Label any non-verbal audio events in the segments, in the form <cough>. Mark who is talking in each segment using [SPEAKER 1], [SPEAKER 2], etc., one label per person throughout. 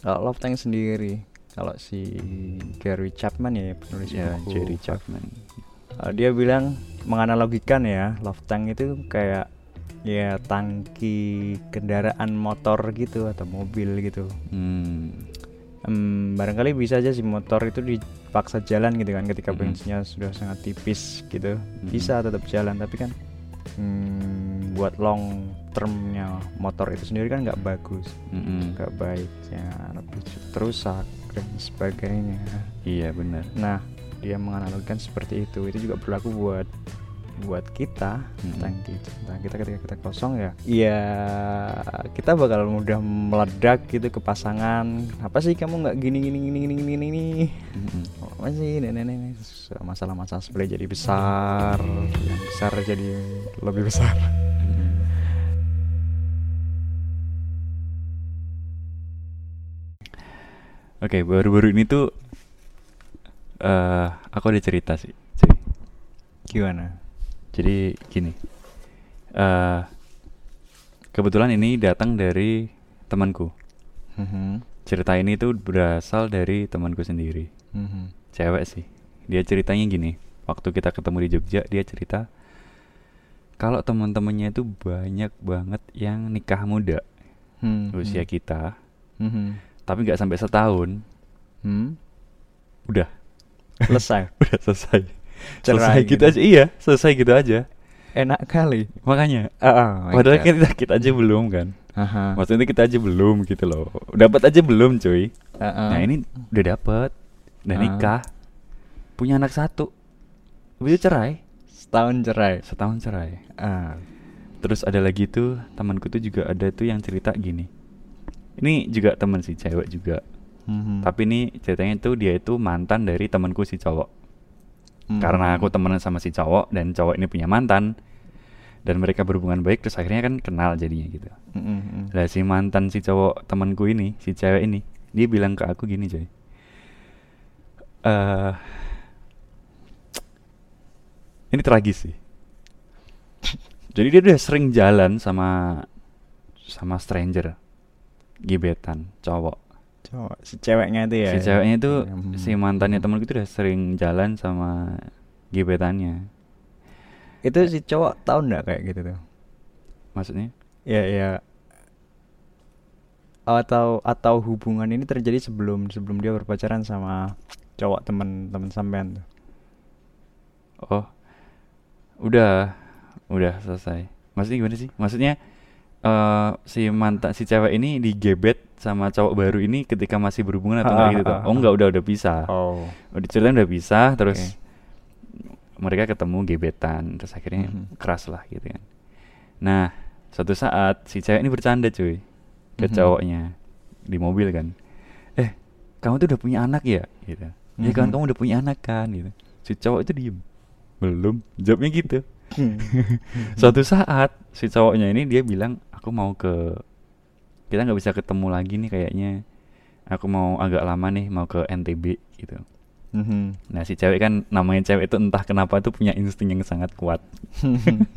[SPEAKER 1] Kalau Love Tank sendiri, kalau si Gary Chapman ya penulis
[SPEAKER 2] ya
[SPEAKER 1] buku,
[SPEAKER 2] Jerry Chapman
[SPEAKER 1] uh, dia bilang menganalogikan ya Love Tank itu kayak ya tangki kendaraan motor gitu atau mobil gitu.
[SPEAKER 2] hmm.
[SPEAKER 1] Em, barangkali bisa aja si motor itu dipaksa jalan gitu kan ketika
[SPEAKER 2] Mm-mm.
[SPEAKER 1] bensinnya sudah sangat tipis gitu
[SPEAKER 2] Mm-mm.
[SPEAKER 1] bisa tetap jalan tapi kan hmm, buat long termnya motor itu sendiri kan nggak bagus. Nggak baik ya lebih rusak dan sebagainya.
[SPEAKER 2] Iya benar.
[SPEAKER 1] Nah dia menganalogikan seperti itu. Itu juga berlaku buat buat kita.
[SPEAKER 2] Mm-mm.
[SPEAKER 1] tangki cinta kita ketika kita kosong ya. Ya kita bakal mudah meledak gitu ke pasangan. Apa sih kamu nggak gini gini gini gini gini gini
[SPEAKER 2] Mm-mm.
[SPEAKER 1] apa sih? Nenek nenek masalah-masalah sepele jadi besar. Yang besar jadi lebih besar
[SPEAKER 2] Oke, baru-baru ini tuh eh aku ada cerita sih, cuy.
[SPEAKER 1] gimana
[SPEAKER 2] Jadi gini, eh kebetulan ini datang dari temanku.
[SPEAKER 1] Mhm,
[SPEAKER 2] Cerita ini tuh berasal dari temanku sendiri,
[SPEAKER 1] mhm,
[SPEAKER 2] cewek sih. Dia ceritanya gini, waktu kita ketemu di Jogja, dia cerita kalau teman-temannya itu banyak banget yang nikah muda
[SPEAKER 1] hmm,
[SPEAKER 2] usia
[SPEAKER 1] hmm,
[SPEAKER 2] kita,
[SPEAKER 1] mhm,
[SPEAKER 2] tapi nggak sampai setahun,
[SPEAKER 1] hmm.
[SPEAKER 2] udah
[SPEAKER 1] selesai <laughs>
[SPEAKER 2] udah selesai.
[SPEAKER 1] Cerai
[SPEAKER 2] selesai gitu
[SPEAKER 1] gitu.
[SPEAKER 2] aja, iya, selesai gitu aja.
[SPEAKER 1] enak kali
[SPEAKER 2] Makanya,
[SPEAKER 1] ah, my
[SPEAKER 2] padahal
[SPEAKER 1] God.
[SPEAKER 2] kita kita aja belum kan.
[SPEAKER 1] Aha,
[SPEAKER 2] Maksudnya kita aja belum gitu loh. Dapat aja belum, cuy.
[SPEAKER 1] ah.
[SPEAKER 2] Nah, ini udah dapet, udah
[SPEAKER 1] Ah.
[SPEAKER 2] nikah, punya anak satu. Itu cerai,
[SPEAKER 1] setahun cerai
[SPEAKER 2] setahun cerai.
[SPEAKER 1] ah.
[SPEAKER 2] Terus ada lagi tuh temanku tuh juga ada tuh yang cerita gini. Ini juga teman sih cewek juga.
[SPEAKER 1] Mhm.
[SPEAKER 2] Tapi ini ceritanya tuh dia itu mantan dari temanku si cowok.
[SPEAKER 1] Mhm.
[SPEAKER 2] Karena aku temenan sama si cowok dan cowok ini punya mantan dan mereka berhubungan baik terus akhirnya kan kenal jadinya gitu.
[SPEAKER 1] Mhm, mhm.
[SPEAKER 2] Lah si mantan si cowok temanku ini, si cewek ini, dia bilang ke aku gini, coy. Eh ini tragis sih. <laughs> Jadi dia udah sering jalan sama sama stranger, gebetan, cowok.
[SPEAKER 1] cowok si ceweknya itu ya
[SPEAKER 2] si ceweknya itu
[SPEAKER 1] Hmm.
[SPEAKER 2] si mantannya temanku itu udah sering jalan sama gebetannya.
[SPEAKER 1] itu si cowok tahu nggak kayak gitu tuh
[SPEAKER 2] Maksudnya?
[SPEAKER 1] ya ya atau atau hubungan ini terjadi sebelum sebelum dia berpacaran sama cowok teman-teman sampean tuh
[SPEAKER 2] Oh, udah, udah selesai. Maksudnya gimana sih? Maksudnya eh si mantan si cewek ini digebet sama cowok baru ini ketika masih berhubungan atau enggak
[SPEAKER 1] Ah,
[SPEAKER 2] gitu
[SPEAKER 1] ah,
[SPEAKER 2] Oh
[SPEAKER 1] ah.
[SPEAKER 2] enggak, udah udah pisah.
[SPEAKER 1] oh
[SPEAKER 2] Udah ceritanya udah pisah, terus
[SPEAKER 1] Oke.
[SPEAKER 2] mereka ketemu gebetan, terus akhirnya
[SPEAKER 1] Mhm.
[SPEAKER 2] keras lah gitu kan. Nah, suatu saat si cewek ini bercanda cuy ke
[SPEAKER 1] Mhm.
[SPEAKER 2] cowoknya di mobil kan. Eh, kamu tuh udah punya anak ya? Gitu. Ya kan kamu udah punya anak kan? Gitu. Si cowok itu diem. Belum. Jawabnya gitu. <laughs> Suatu saat si cowoknya ini dia bilang aku mau ke kita nggak bisa ketemu lagi nih kayaknya. Aku mau agak lama nih mau ke NTB gitu.
[SPEAKER 1] Mhm.
[SPEAKER 2] Nah si cewek kan namanya cewek itu entah kenapa tuh punya insting yang sangat kuat.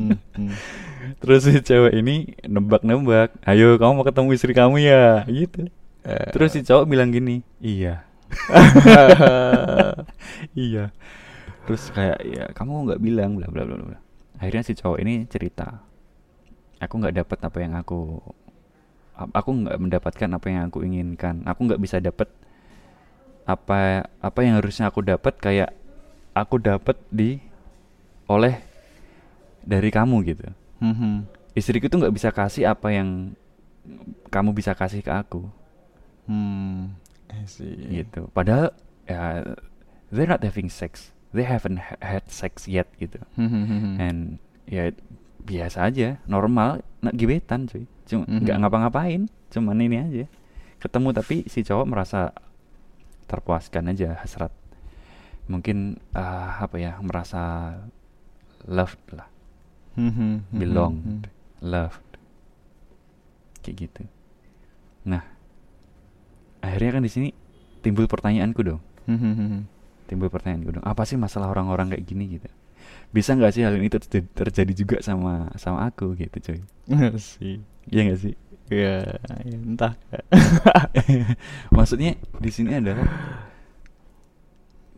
[SPEAKER 2] <laughs> Terus si cewek ini nebak-nebak, ayo kamu mau ketemu istri kamu ya, gitu.
[SPEAKER 1] Eh,
[SPEAKER 2] Terus si cowok bilang gini, iya, <laughs> iya. Terus kayak ya kamu nggak bilang, bla bla bla bla. Akhirnya si cowok ini cerita, aku nggak dapat apa yang aku, aku nggak mendapatkan apa yang aku inginkan. Aku nggak bisa dapat apa apa yang harusnya aku dapat kayak aku dapat di oleh dari kamu gitu
[SPEAKER 1] Mhm.
[SPEAKER 2] istriku tuh nggak bisa kasih apa yang kamu bisa kasih ke aku
[SPEAKER 1] Hmm,
[SPEAKER 2] gitu padahal ya they're not having sex they haven't ha- had sex yet gitu
[SPEAKER 1] Mhm.
[SPEAKER 2] and ya biasa aja normal. Nak gebetan cuy. Cuma nggak
[SPEAKER 1] Mhm.
[SPEAKER 2] ngapa-ngapain cuman ini aja. Ketemu tapi si cowok merasa terpuaskan aja hasrat. Mungkin ah, apa ya merasa loved lah.
[SPEAKER 1] Mhm.
[SPEAKER 2] belong.
[SPEAKER 1] Mhm.
[SPEAKER 2] loved. Kayak gitu. Nah akhirnya kan di sini timbul pertanyaanku dong.
[SPEAKER 1] Mhm.
[SPEAKER 2] timbul pertanyaanku dong. Apa sih masalah orang-orang kayak gini gitu bisa nggak sih hal ini terjadi, terjadi juga sama sama aku gitu coy <laughs>
[SPEAKER 1] Iya sih.
[SPEAKER 2] iya nggak sih
[SPEAKER 1] ya, ya entah <laughs>
[SPEAKER 2] Maksudnya di sini adalah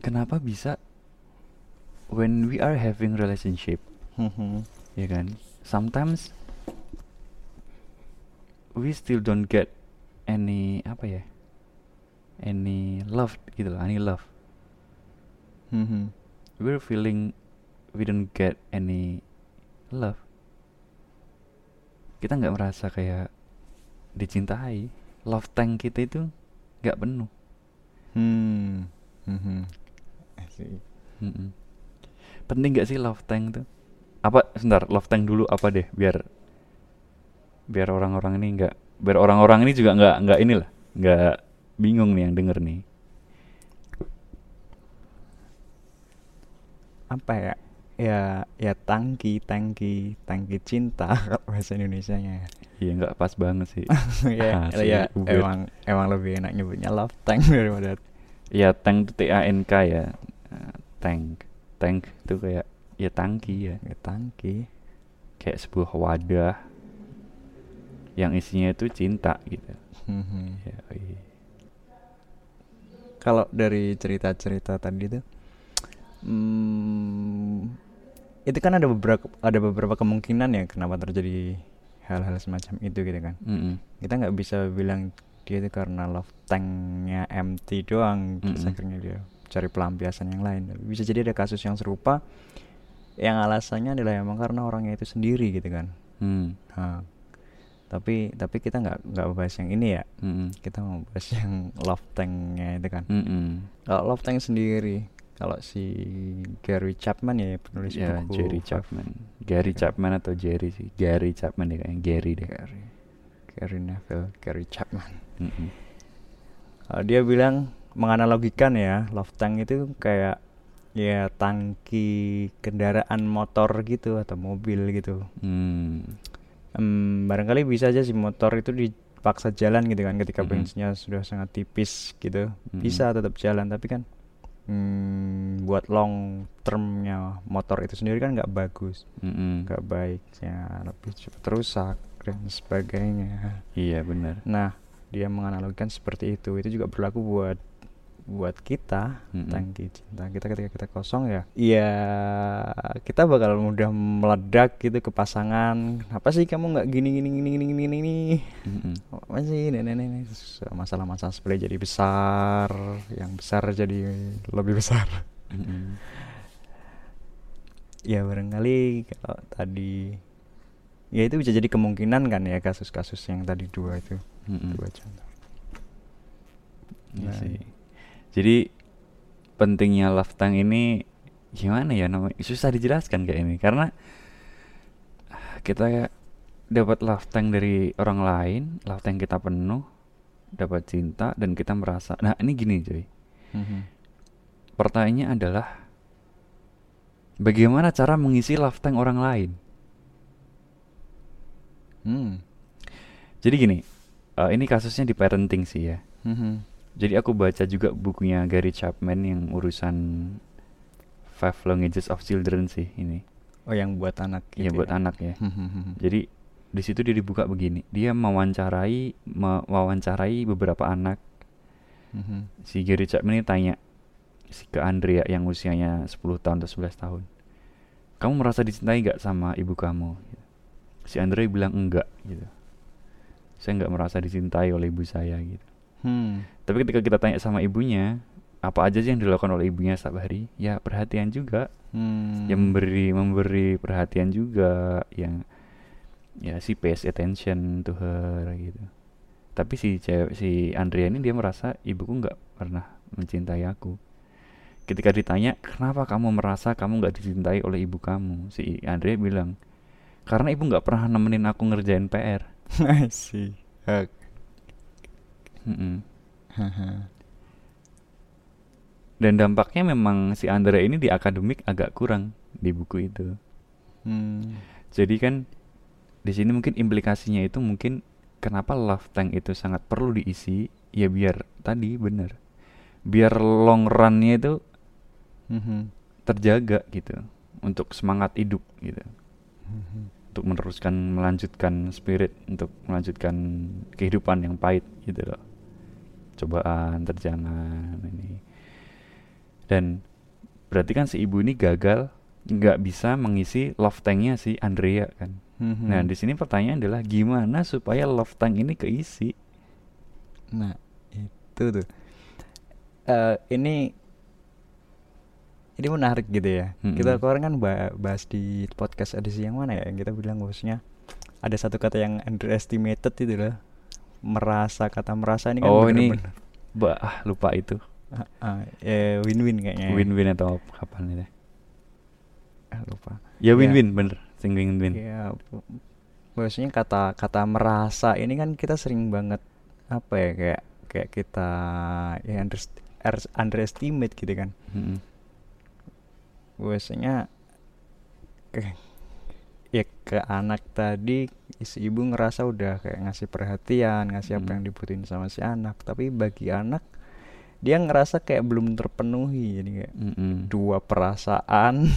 [SPEAKER 2] kenapa bisa when we are having relationship,
[SPEAKER 1] Mhm.
[SPEAKER 2] ya kan? Sometimes we still don't get any apa ya? Any love gitu loh, any love.
[SPEAKER 1] Mhm.
[SPEAKER 2] We're feeling we don't get any love. Kita nggak merasa kayak dicintai. Love tank kita itu nggak penuh.
[SPEAKER 1] Hmm. Mhm. See.
[SPEAKER 2] Mm-mm. Penting gak sih love tank tuh? Apa sebentar, love tank dulu apa deh biar biar orang-orang ini nggak biar orang-orang ini juga nggak nggak inilah nggak bingung nih yang denger nih.
[SPEAKER 1] apa ya ya ya tangki tangki tangki cinta <laughs> bahasa Indonesia nya
[SPEAKER 2] Iya nggak pas banget sih. <laughs>
[SPEAKER 1] ya
[SPEAKER 2] Asli,
[SPEAKER 1] ya
[SPEAKER 2] weird.
[SPEAKER 1] emang emang lebih enak nyebutnya love tank <laughs> daripada
[SPEAKER 2] Ya tank itu T A N K ya. Eh, tank. Tank itu kayak ya tangki ya.
[SPEAKER 1] ya, tangki
[SPEAKER 2] Kayak sebuah wadah yang isinya itu cinta gitu. Ya, iya.
[SPEAKER 1] kalau dari cerita-cerita tadi tuh hmm, itu kan ada beberapa ada beberapa kemungkinan ya kenapa terjadi hal-hal semacam itu gitu kan
[SPEAKER 2] Mm-mm.
[SPEAKER 1] kita nggak bisa bilang dia itu karena love tanknya empty doang terus
[SPEAKER 2] Mm-mm.
[SPEAKER 1] akhirnya dia cari pelampiasan yang lain bisa jadi ada kasus yang serupa yang alasannya adalah emang karena orangnya itu sendiri gitu kan
[SPEAKER 2] Hmm.
[SPEAKER 1] Nah, tapi tapi kita nggak nggak bahas yang ini ya
[SPEAKER 2] Mm-mm.
[SPEAKER 1] kita mau bahas yang love tanknya itu kan
[SPEAKER 2] Mm-mm.
[SPEAKER 1] kalau love tank sendiri kalau si Gary Chapman ya penulis
[SPEAKER 2] Ya,
[SPEAKER 1] buku
[SPEAKER 2] Jerry Chapman. Gary
[SPEAKER 1] Oke.
[SPEAKER 2] Chapman atau Jerry sih? Gary Chapman deh kayaknya Gary deh.
[SPEAKER 1] Gary Gary Neville Gary Chapman
[SPEAKER 2] Mm-mm.
[SPEAKER 1] Uh, dia bilang menganalogikan ya love tank itu kayak ya tangki kendaraan motor gitu atau mobil gitu
[SPEAKER 2] Hmm.
[SPEAKER 1] Em, barangkali bisa aja si motor itu dipaksa jalan gitu kan ketika
[SPEAKER 2] Mm-mm.
[SPEAKER 1] bensinnya sudah sangat tipis gitu
[SPEAKER 2] Mm-mm.
[SPEAKER 1] bisa tetap jalan tapi kan mm, buat long termnya motor itu sendiri kan nggak bagus nggak baik ya lebih cepat rusak dan sebagainya
[SPEAKER 2] Iya benar.
[SPEAKER 1] Nah, dia menganalogikan seperti itu. Itu juga berlaku buat buat kita
[SPEAKER 2] Mm-mm.
[SPEAKER 1] tangki cinta kita ketika kita kosong ya ya kita bakal mudah meledak gitu ke pasangan apa sih kamu nggak gini gini gini gini gini gini
[SPEAKER 2] Mm-mm.
[SPEAKER 1] apa sih ini ini masalah-masalah sepele jadi besar yang besar jadi lebih besar
[SPEAKER 2] Mm-mm.
[SPEAKER 1] ya barangkali kalau tadi ya itu bisa jadi kemungkinan kan ya kasus-kasus yang tadi dua itu
[SPEAKER 2] Mm-mm.
[SPEAKER 1] dua contoh
[SPEAKER 2] Iya
[SPEAKER 1] Nah,
[SPEAKER 2] sih. Jadi pentingnya love tank ini gimana ya namanya? Susah dijelaskan kayak ini karena kita dapat love tank dari orang lain, love tank kita penuh, dapat cinta dan kita merasa. Nah, ini gini, cuy.
[SPEAKER 1] Mhm.
[SPEAKER 2] Pertanyaannya adalah bagaimana cara mengisi love tank orang lain?
[SPEAKER 1] Hmm.
[SPEAKER 2] Jadi gini, eh, ini kasusnya di parenting sih ya.
[SPEAKER 1] Mhm.
[SPEAKER 2] Jadi aku baca juga bukunya Gary Chapman yang urusan Five Languages of Children sih ini.
[SPEAKER 1] Oh yang buat anak
[SPEAKER 2] Iya
[SPEAKER 1] gitu
[SPEAKER 2] buat
[SPEAKER 1] ya?
[SPEAKER 2] anak ya.
[SPEAKER 1] Mhm.
[SPEAKER 2] Jadi di situ dia dibuka begini. Dia mewawancarai mewawancarai beberapa anak. Si Gary Chapman ini tanya si ke Andrea yang usianya 10 tahun atau 11 tahun. Kamu merasa dicintai gak sama ibu kamu? Si Andrea bilang enggak gitu. Saya nggak merasa dicintai oleh ibu saya gitu.
[SPEAKER 1] Hmm.
[SPEAKER 2] Tapi ketika kita tanya sama ibunya, apa aja sih yang dilakukan oleh ibunya setiap hari? Ya perhatian juga,
[SPEAKER 1] Hmm.
[SPEAKER 2] yang memberi memberi perhatian juga, yang ya si pays attention to her gitu. Tapi si cewek si Andrea ini dia merasa ibuku nggak pernah mencintai aku. Ketika ditanya kenapa kamu merasa kamu nggak dicintai oleh ibu kamu, si Andrea bilang karena ibu nggak pernah nemenin aku ngerjain PR. <laughs>
[SPEAKER 1] I see.
[SPEAKER 2] Mm-mm.
[SPEAKER 1] Haha.
[SPEAKER 2] Dan dampaknya memang si Andrea ini di akademik agak kurang di buku itu.
[SPEAKER 1] Hmm.
[SPEAKER 2] Jadi kan di sini mungkin implikasinya itu mungkin kenapa love tank itu sangat perlu diisi ya biar tadi bener biar long runnya itu
[SPEAKER 1] Mhm.
[SPEAKER 2] terjaga gitu untuk semangat hidup gitu.
[SPEAKER 1] Mhm.
[SPEAKER 2] untuk meneruskan melanjutkan spirit untuk melanjutkan kehidupan yang pahit gitu loh cobaan terjangan ini dan berarti kan si ibu ini gagal nggak bisa mengisi love tanknya si Andrea kan
[SPEAKER 1] Mhm.
[SPEAKER 2] nah di sini pertanyaan adalah gimana supaya love tank ini keisi
[SPEAKER 1] Nah, itu tuh. Eh ini ini menarik gitu ya. Kita
[SPEAKER 2] Mm-mm.
[SPEAKER 1] kemarin kan ba- bahas di podcast edisi yang mana ya? Yang kita bilang bahwasanya ada satu kata yang underestimated itu loh. Merasa kata merasa ini kan
[SPEAKER 2] Oh, ini
[SPEAKER 1] bener-bener
[SPEAKER 2] bah ah, lupa itu
[SPEAKER 1] ah, eh, win-win kayaknya. ya.
[SPEAKER 2] win-win atau kapan itu
[SPEAKER 1] Ah, lupa.
[SPEAKER 2] ya
[SPEAKER 1] Ya.
[SPEAKER 2] win-win bener sing win-win
[SPEAKER 1] Ya, bahwasanya kata kata merasa ini kan kita sering banget apa ya kayak kayak kita ya ers- underestimate gitu kan.
[SPEAKER 2] Mm-mm.
[SPEAKER 1] biasanya ya ke anak tadi si ibu ngerasa udah kayak ngasih perhatian ngasih apa
[SPEAKER 2] Mm.
[SPEAKER 1] yang dibutuhin sama si anak tapi bagi anak dia ngerasa kayak belum terpenuhi jadi kayak
[SPEAKER 2] Mm-mm.
[SPEAKER 1] dua perasaan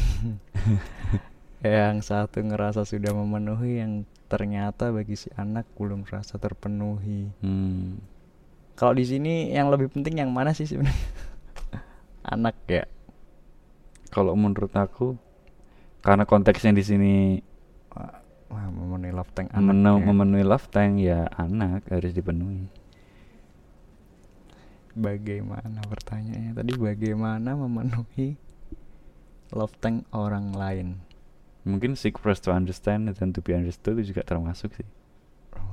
[SPEAKER 1] <laughs> yang satu ngerasa sudah memenuhi yang ternyata bagi si anak belum merasa terpenuhi
[SPEAKER 2] Hmm.
[SPEAKER 1] kalau di sini yang lebih penting yang mana sih sebenarnya <laughs> anak ya
[SPEAKER 2] Kalau menurut aku karena konteksnya di sini
[SPEAKER 1] Wah, memenuhi love tank anak
[SPEAKER 2] menu-
[SPEAKER 1] ya.
[SPEAKER 2] memenuhi love tank ya anak harus dipenuhi.
[SPEAKER 1] Bagaimana pertanyaannya tadi bagaimana memenuhi love tank orang lain?
[SPEAKER 2] Mungkin seek first to understand dan to be understood itu juga termasuk sih.
[SPEAKER 1] Oh,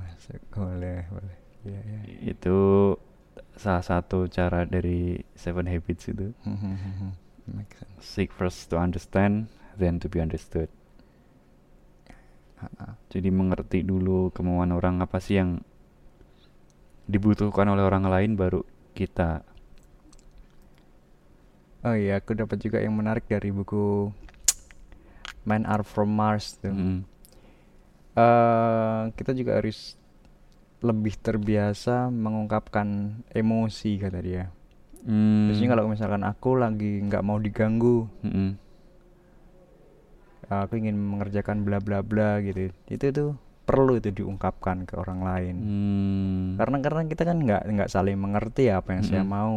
[SPEAKER 1] boleh, boleh. Iya, iya.
[SPEAKER 2] Itu salah satu cara dari Seven Habits itu.
[SPEAKER 1] Make sense.
[SPEAKER 2] Seek first to understand then to be understood. Jadi mengerti dulu kemauan orang apa sih yang dibutuhkan oleh orang lain baru kita
[SPEAKER 1] Oh iya, aku dapat juga yang menarik dari buku Men Are From Mars tuh.
[SPEAKER 2] Mm.
[SPEAKER 1] Eh, kita juga harus lebih terbiasa mengungkapkan emosi kata dia.
[SPEAKER 2] Hmm.
[SPEAKER 1] Biasanya kalau misalkan aku lagi nggak mau diganggu,
[SPEAKER 2] Mm-mm.
[SPEAKER 1] Aku ingin mengerjakan bla bla bla gitu itu tuh perlu itu diungkapkan ke orang lain
[SPEAKER 2] Hmm.
[SPEAKER 1] karena karena kita kan nggak nggak saling mengerti apa yang saya
[SPEAKER 2] Mm-mm.
[SPEAKER 1] mau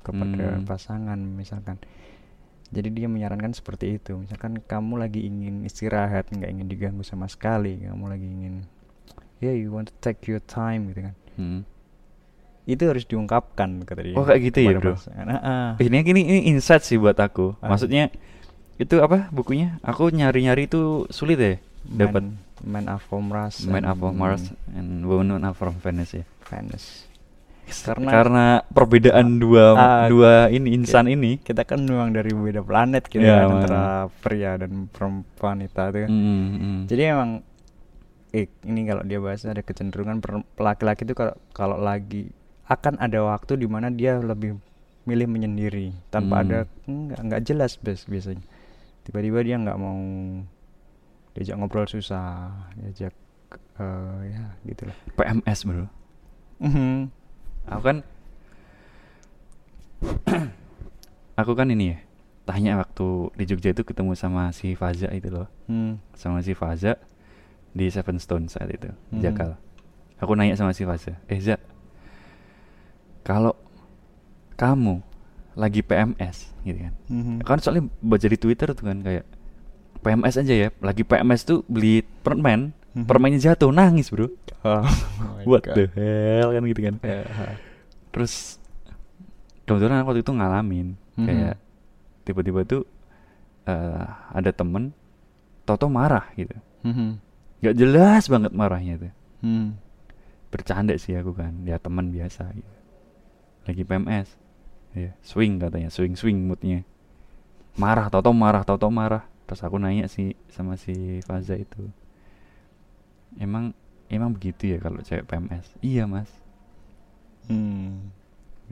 [SPEAKER 1] kepada
[SPEAKER 2] Hmm.
[SPEAKER 1] pasangan misalkan jadi dia menyarankan seperti itu misalkan kamu lagi ingin istirahat nggak ingin diganggu sama sekali kamu lagi ingin ya you want to take your time gitu kan
[SPEAKER 2] Mm.
[SPEAKER 1] itu harus diungkapkan kata dia
[SPEAKER 2] Oh, kayak gitu ya, bro?
[SPEAKER 1] Ah, ah.
[SPEAKER 2] Ini gini ini insight sih buat aku.
[SPEAKER 1] Ah.
[SPEAKER 2] Maksudnya itu apa bukunya? Aku nyari-nyari itu sulit ya dapat
[SPEAKER 1] Are From Mars
[SPEAKER 2] Man of Mars and Up from Venus ya.
[SPEAKER 1] Venus
[SPEAKER 2] Karena,
[SPEAKER 1] Karena-
[SPEAKER 2] perbedaan dua
[SPEAKER 1] Ah,
[SPEAKER 2] dua ini insan ini.
[SPEAKER 1] kita kan memang dari beda planet gitu
[SPEAKER 2] Iya,
[SPEAKER 1] kan antara pria dan perempuan itu kan.
[SPEAKER 2] Mm, mm.
[SPEAKER 1] Jadi emang eh ini kalau dia bahas ada kecenderungan laki-laki itu kalau kalau lagi akan ada waktu di mana dia lebih milih menyendiri tanpa
[SPEAKER 2] Hmm.
[SPEAKER 1] ada nggak nggak jelas bes biasanya. Tiba-tiba dia nggak mau diajak ngobrol susah, diajak eh ya gitu lah.
[SPEAKER 2] PMS bro.
[SPEAKER 1] Mhm.
[SPEAKER 2] Aku kan <clears throat> aku kan ini ya tanya waktu di Jogja itu ketemu sama si Faza itu loh
[SPEAKER 1] Hmm.
[SPEAKER 2] sama si Faza di Seven Stone saat itu
[SPEAKER 1] Mhm.
[SPEAKER 2] Jakal aku nanya sama si Faza eh Za kalau kamu lagi PMS gitu kan
[SPEAKER 1] Mhm.
[SPEAKER 2] kan soalnya baca di Twitter tuh kan kayak PMS aja ya lagi PMS tuh beli permen
[SPEAKER 1] Mhm.
[SPEAKER 2] permennya jatuh nangis bro <laughs>
[SPEAKER 1] Oh,
[SPEAKER 2] what
[SPEAKER 1] God.
[SPEAKER 2] the hell kan gitu kan
[SPEAKER 1] Ya,
[SPEAKER 2] terus kebetulan waktu itu ngalamin
[SPEAKER 1] Mhm.
[SPEAKER 2] kayak tiba-tiba tuh eh, ada temen Toto marah gitu
[SPEAKER 1] Mhm.
[SPEAKER 2] nggak jelas banget marahnya tuh
[SPEAKER 1] Hmm.
[SPEAKER 2] bercanda sih aku kan ya teman biasa gitu lagi PMS ya swing katanya swing swing moodnya. Marah Toto marah Toto marah. Terus aku nanya sih sama si Faza itu emang emang begitu ya kalau cewek PMS iya mas.
[SPEAKER 1] Hmm.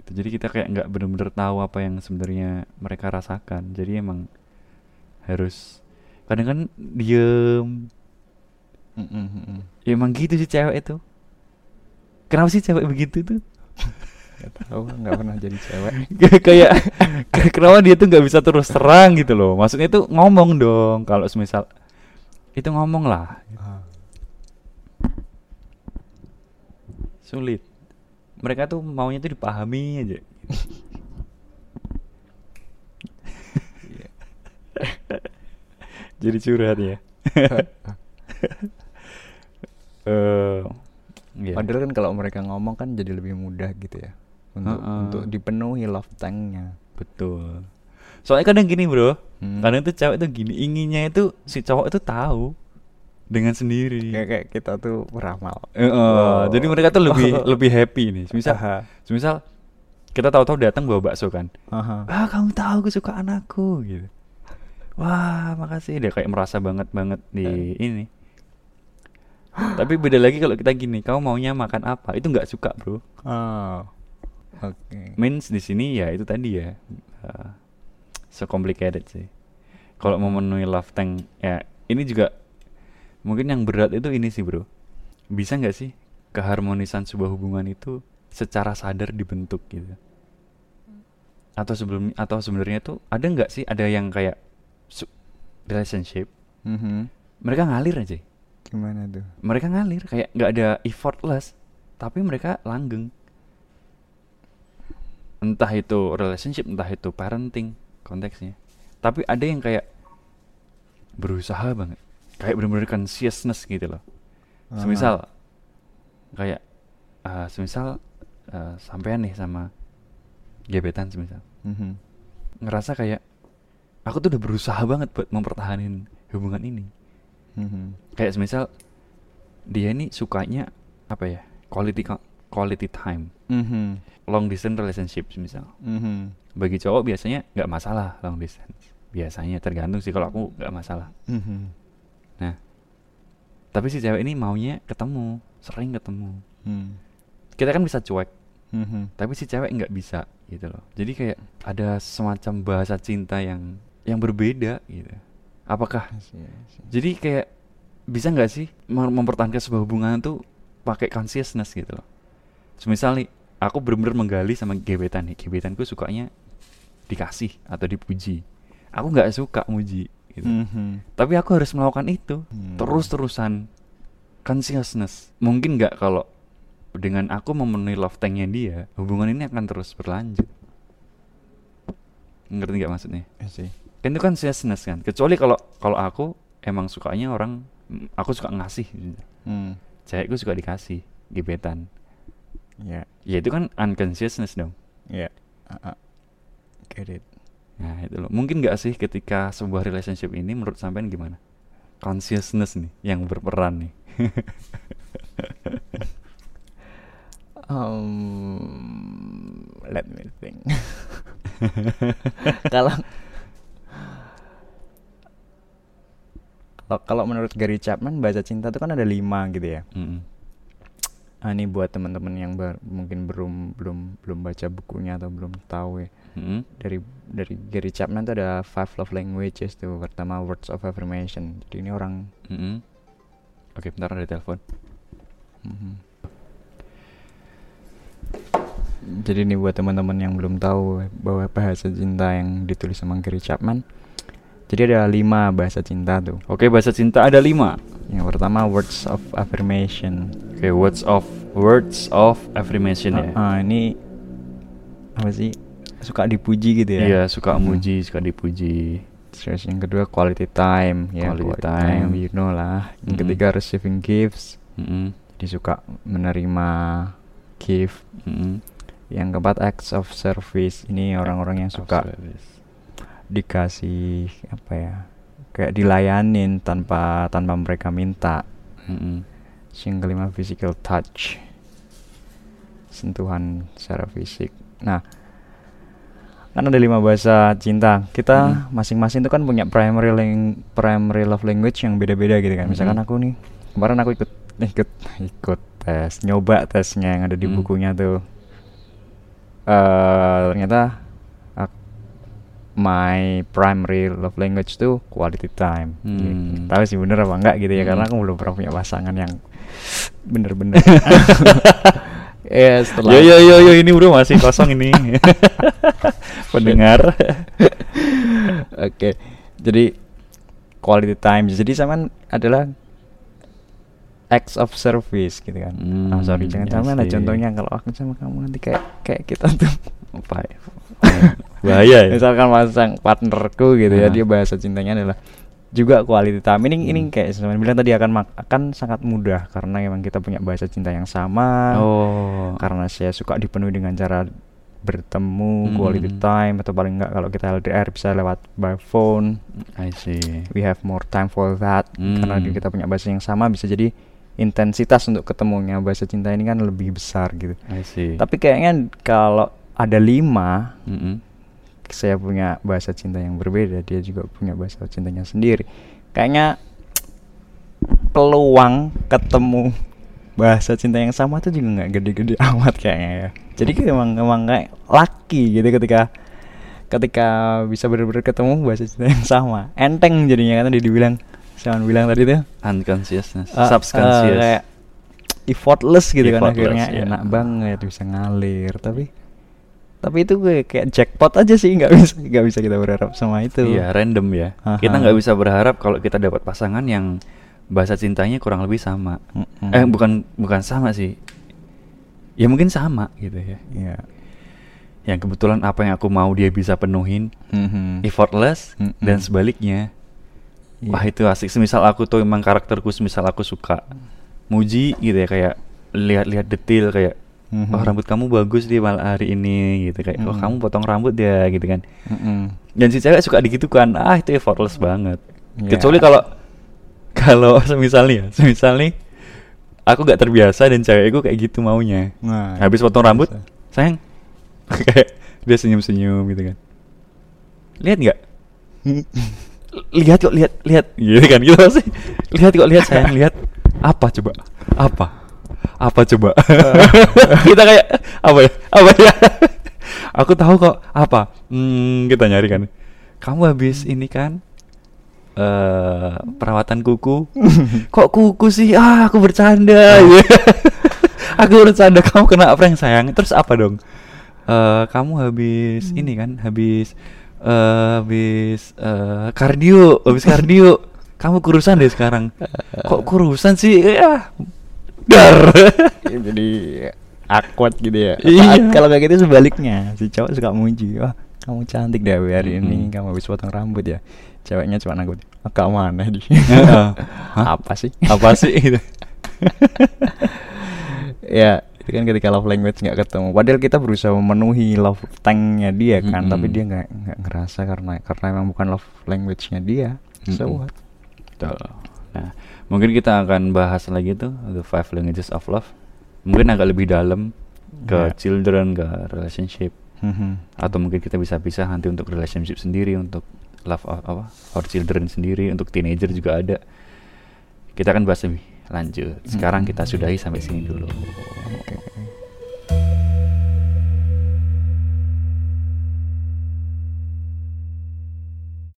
[SPEAKER 2] gitu jadi kita kayak nggak bener-bener tahu apa yang sebenarnya mereka rasakan. Jadi emang harus kadang kan diem.
[SPEAKER 1] Mm, mm,
[SPEAKER 2] emang gitu sih cewek itu. Kenapa sih cewek begitu tuh <laughs>
[SPEAKER 1] Gak tahu, nggak pernah jadi cewek. <laughs>
[SPEAKER 2] kayak kenapa dia tuh nggak bisa terus terang gitu loh. Maksudnya itu ngomong dong kalau semisal itu ngomong lah. Sulit. Mereka tuh maunya tuh dipahami aja. jadi curhat ya. uh, <laughs> eh, yeah.
[SPEAKER 1] Padahal kan kalau mereka ngomong kan jadi lebih mudah gitu ya untuk
[SPEAKER 2] Heeh.
[SPEAKER 1] untuk dipenuhi love tanknya.
[SPEAKER 2] betul soalnya kadang gini bro
[SPEAKER 1] Hmm.
[SPEAKER 2] kadang tuh cewek tuh gini inginnya itu si cowok itu tahu dengan sendiri
[SPEAKER 1] Kayak kayak kita tuh beramal.
[SPEAKER 2] Eh, eh,
[SPEAKER 1] Wow.
[SPEAKER 2] jadi mereka tuh lebih <laughs> lebih happy nih misal
[SPEAKER 1] Aha.
[SPEAKER 2] misal kita tahu-tahu datang bawa bakso kan
[SPEAKER 1] Aha.
[SPEAKER 2] ah kamu tahu kesukaan aku gitu wah makasih dia kayak merasa banget banget di ini tapi beda lagi kalau kita gini kamu maunya makan apa itu nggak suka bro
[SPEAKER 1] Oh. Oke.
[SPEAKER 2] means di sini ya itu tadi ya uh, so complicated sih kalau memenuhi love tank ya ini juga mungkin yang berat itu ini sih bro bisa nggak sih keharmonisan sebuah hubungan itu secara sadar dibentuk gitu atau sebelum atau sebenarnya tuh ada nggak sih ada yang kayak relationship
[SPEAKER 1] Mhm.
[SPEAKER 2] mereka ngalir aja
[SPEAKER 1] Gimana tuh?
[SPEAKER 2] mereka ngalir kayak nggak ada effortless tapi mereka langgeng entah itu relationship entah itu parenting konteksnya. Tapi ada yang kayak berusaha banget. Kayak bener-bener consciousness gitu loh. Semisal kayak eh semisal eh, sampean nih sama gebetan semisal.
[SPEAKER 1] Mhm.
[SPEAKER 2] ngerasa kayak aku tuh udah berusaha banget buat mempertahankan hubungan ini.
[SPEAKER 1] Mhm.
[SPEAKER 2] kayak semisal dia ini sukanya apa ya quality quality time
[SPEAKER 1] Mhm.
[SPEAKER 2] long distance relationship misal
[SPEAKER 1] Mhm.
[SPEAKER 2] bagi cowok biasanya nggak masalah long distance biasanya tergantung sih kalau aku nggak masalah
[SPEAKER 1] Mhm.
[SPEAKER 2] nah tapi si cewek ini maunya ketemu sering ketemu
[SPEAKER 1] Hmm.
[SPEAKER 2] kita kan bisa cuek
[SPEAKER 1] Mhm.
[SPEAKER 2] tapi si cewek nggak bisa gitu loh jadi kayak ada semacam bahasa cinta yang yang berbeda gitu apakah. Jadi kayak bisa nggak sih mem- mempertahankan sebuah hubungan tuh pakai consciousness gitu loh. Semisal nih, aku bener-bener menggali sama gebetan nih, gebetanku sukanya dikasih atau dipuji. Aku nggak suka muji gitu.
[SPEAKER 1] Mhm.
[SPEAKER 2] Tapi aku harus melakukan itu
[SPEAKER 1] Hmm.
[SPEAKER 2] terus-terusan consciousness. Mungkin nggak kalau dengan aku memenuhi love tanknya dia, hubungan ini akan terus berlanjut. Ngerti nggak maksudnya?
[SPEAKER 1] I see.
[SPEAKER 2] kan itu kan consciousness kan kecuali kalau kalau aku emang sukanya orang mm, aku suka ngasih
[SPEAKER 1] Hmm.
[SPEAKER 2] cewekku suka dikasih gebetan
[SPEAKER 1] Ya.
[SPEAKER 2] ya itu kan unconsciousness dong
[SPEAKER 1] Ya. Ah, ah. Get it.
[SPEAKER 2] nah itu loh mungkin nggak sih ketika sebuah relationship ini menurut sampean gimana consciousness nih yang berperan nih <laughs>
[SPEAKER 1] Um, let me think. <laughs> Kalau kalau menurut Gary Chapman bahasa cinta itu kan ada lima gitu ya.
[SPEAKER 2] Mm-mm.
[SPEAKER 1] Ah, ini buat teman-teman yang bar- mungkin belum belum belum baca bukunya atau belum tahu ya.
[SPEAKER 2] Mm-mm.
[SPEAKER 1] Dari dari Gary Chapman tuh ada five love languages tuh. Pertama words of affirmation. Jadi ini orang
[SPEAKER 2] Mm-mm. oke bentar ada telepon
[SPEAKER 1] Mhm. Jadi nih buat teman-teman yang belum tahu bahwa bahasa cinta yang ditulis sama Gary Chapman. Jadi ada lima bahasa cinta tuh.
[SPEAKER 2] oke bahasa cinta ada lima
[SPEAKER 1] Yang pertama words of affirmation.
[SPEAKER 2] Oke words of words of affirmation ya
[SPEAKER 1] ah, ini apa sih? Suka dipuji gitu ya?
[SPEAKER 2] iya suka
[SPEAKER 1] Mhm.
[SPEAKER 2] muji suka dipuji
[SPEAKER 1] Terus yang kedua quality time ya.
[SPEAKER 2] Quality time.
[SPEAKER 1] you know lah. Yang
[SPEAKER 2] Mhm.
[SPEAKER 1] ketiga receiving gifts.
[SPEAKER 2] Mm-mm.
[SPEAKER 1] Jadi suka menerima gift.
[SPEAKER 2] Mm-mm.
[SPEAKER 1] Yang keempat acts of service. Ini orang-orang yang suka dikasih apa ya kayak dilayanin tanpa tanpa mereka minta
[SPEAKER 2] Mm-mm.
[SPEAKER 1] Terus yang kelima physical touch sentuhan secara fisik nah kan ada lima bahasa cinta kita
[SPEAKER 2] Mhm.
[SPEAKER 1] masing-masing itu kan punya primary lang- primary love language yang beda-beda gitu kan misalkan
[SPEAKER 2] Mhm.
[SPEAKER 1] aku nih kemarin aku ikut ikut ikut tes nyoba tesnya yang ada di
[SPEAKER 2] Mhm.
[SPEAKER 1] bukunya tuh eh ternyata ak- my primary love language tuh quality time gitu.
[SPEAKER 2] Hmm.
[SPEAKER 1] tahu sih bener apa enggak gitu ya karena
[SPEAKER 2] Hmm.
[SPEAKER 1] aku belum pernah punya pasangan yang bener-bener <laughs> ya setelah
[SPEAKER 2] Yo yo yo yo ini bro masih kosong ini. <laughs> Pendengar. <laughs>
[SPEAKER 1] Oke, jadi quality time. Jadi sama adalah acts of service gitu kan
[SPEAKER 2] Hmm,
[SPEAKER 1] ah, sorry jangan
[SPEAKER 2] I
[SPEAKER 1] sampai lah contohnya kalau aku sama kamu nanti kayak kayak kita tuh
[SPEAKER 2] Apa ya? Bahaya ya.
[SPEAKER 1] misalkan pasang partnerku gitu ya
[SPEAKER 2] Ah.
[SPEAKER 1] dia bahasa cintanya adalah juga quality time ini ini
[SPEAKER 2] Hmm.
[SPEAKER 1] kayak saya bilang tadi akan akan sangat mudah karena memang kita punya bahasa cinta yang sama
[SPEAKER 2] Oh.
[SPEAKER 1] karena saya suka dipenuhi dengan cara bertemu
[SPEAKER 2] Hmm.
[SPEAKER 1] quality time atau paling enggak kalau kita LDR bisa lewat by phone
[SPEAKER 2] I see.
[SPEAKER 1] we have more time for that karena
[SPEAKER 2] Hmm.
[SPEAKER 1] kita punya bahasa yang sama bisa jadi intensitas untuk ketemunya bahasa cinta ini kan lebih besar gitu
[SPEAKER 2] I see.
[SPEAKER 1] tapi kayaknya kalau ada lima
[SPEAKER 2] Mm-mm.
[SPEAKER 1] Saya punya bahasa cinta yang berbeda dia juga punya bahasa cintanya sendiri. Kayaknya peluang ketemu bahasa cinta yang sama tuh juga nggak gede-gede <laughs> amat kayaknya ya. Jadi emang emang kayak laki gitu ketika ketika bisa benar-benar ketemu bahasa cinta yang sama. Enteng jadinya kan tadi dibilang saya bilang tadi tuh.
[SPEAKER 2] Unconsciousness,
[SPEAKER 1] uh,
[SPEAKER 2] subconscious.
[SPEAKER 1] uh, kayak effortless gitu kan
[SPEAKER 2] Effortless,
[SPEAKER 1] akhirnya.
[SPEAKER 2] ya.
[SPEAKER 1] enak banget bisa ngalir. Tapi tapi itu gue kayak jackpot aja sih nggak bisa nggak bisa kita berharap sama itu
[SPEAKER 2] Iya, random ya.
[SPEAKER 1] Aha.
[SPEAKER 2] Kita nggak bisa berharap kalau kita dapat pasangan yang bahasa cintanya kurang lebih sama.
[SPEAKER 1] Mm-mm.
[SPEAKER 2] Eh, bukan bukan sama sih. Ya mungkin sama gitu ya.
[SPEAKER 1] Iya.
[SPEAKER 2] Yang kebetulan apa yang aku mau dia bisa penuhin
[SPEAKER 1] Mhm.
[SPEAKER 2] effortless
[SPEAKER 1] Mm-mm.
[SPEAKER 2] dan sebaliknya.
[SPEAKER 1] Iya.
[SPEAKER 2] Wah, itu asik. Semisal aku tuh emang karakterku semisal aku suka muji gitu ya kayak lihat-lihat detail kayak
[SPEAKER 1] Mhm.
[SPEAKER 2] oh rambut kamu bagus di malam hari ini gitu kayak oh
[SPEAKER 1] Mm.
[SPEAKER 2] kamu potong rambut ya gitu kan.
[SPEAKER 1] Mm-mm.
[SPEAKER 2] dan si cewek suka digitukan ah itu effortless banget
[SPEAKER 1] Ya.
[SPEAKER 2] kecuali kalau kalau <laughs> semisal nih ya semisal nih aku gak terbiasa dan cewekku kayak gitu maunya
[SPEAKER 1] Nah,
[SPEAKER 2] habis potong rambut
[SPEAKER 1] bisa.
[SPEAKER 2] sayang <laughs> kayak dia senyum senyum gitu kan lihat nggak <laughs> lihat kok lihat lihat gitu kan gitu sih lihat kok lihat sayang lihat apa coba apa apa coba? <laughs> Kita kayak apa ya? Apa ya? Aku tahu kok apa? Hmm, kita nyari kan. Kamu habis ini kan eh perawatan kuku. <laughs> Kok kuku sih? Ah aku bercanda. <laughs> Aku bercanda kamu kena prank sayang. Terus apa dong? Eh kamu habis ini kan habis eh habis eh kardio habis kardio. Kamu kurusan deh sekarang. Kok kurusan sih? Ya dar. <laughs>
[SPEAKER 1] Ya, jadi awkward gitu ya.
[SPEAKER 2] Iya.
[SPEAKER 1] Kalau kayak gitu sebaliknya si cowok suka muji wah kamu cantik deh hari ini
[SPEAKER 2] Mm-mm.
[SPEAKER 1] kamu habis potong rambut ya. Ceweknya cuma nanggut agak mana di. <laughs> Apa sih?
[SPEAKER 2] Apa sih? Gitu <laughs>
[SPEAKER 1] ya itu kan ketika love language nggak ketemu. Padahal kita berusaha memenuhi love tanknya dia kan tapi
[SPEAKER 2] Mm-mm.
[SPEAKER 1] dia nggak nggak ngerasa karena karena emang bukan love language-nya dia. So
[SPEAKER 2] Mm-mm.
[SPEAKER 1] what?
[SPEAKER 2] Betul. Nah, mungkin kita akan bahas lagi tuh the five languages of love. Mungkin agak lebih dalam ke
[SPEAKER 1] Ya.
[SPEAKER 2] children, ke relationship,
[SPEAKER 1] Mhm.
[SPEAKER 2] atau mungkin kita bisa pisah nanti untuk relationship sendiri, untuk love of, apa, for children sendiri, untuk teenager juga ada. Kita akan bahas lebih lanjut. Sekarang
[SPEAKER 1] Mm-mm.
[SPEAKER 2] kita sudahi sampai sini dulu.
[SPEAKER 1] Oke.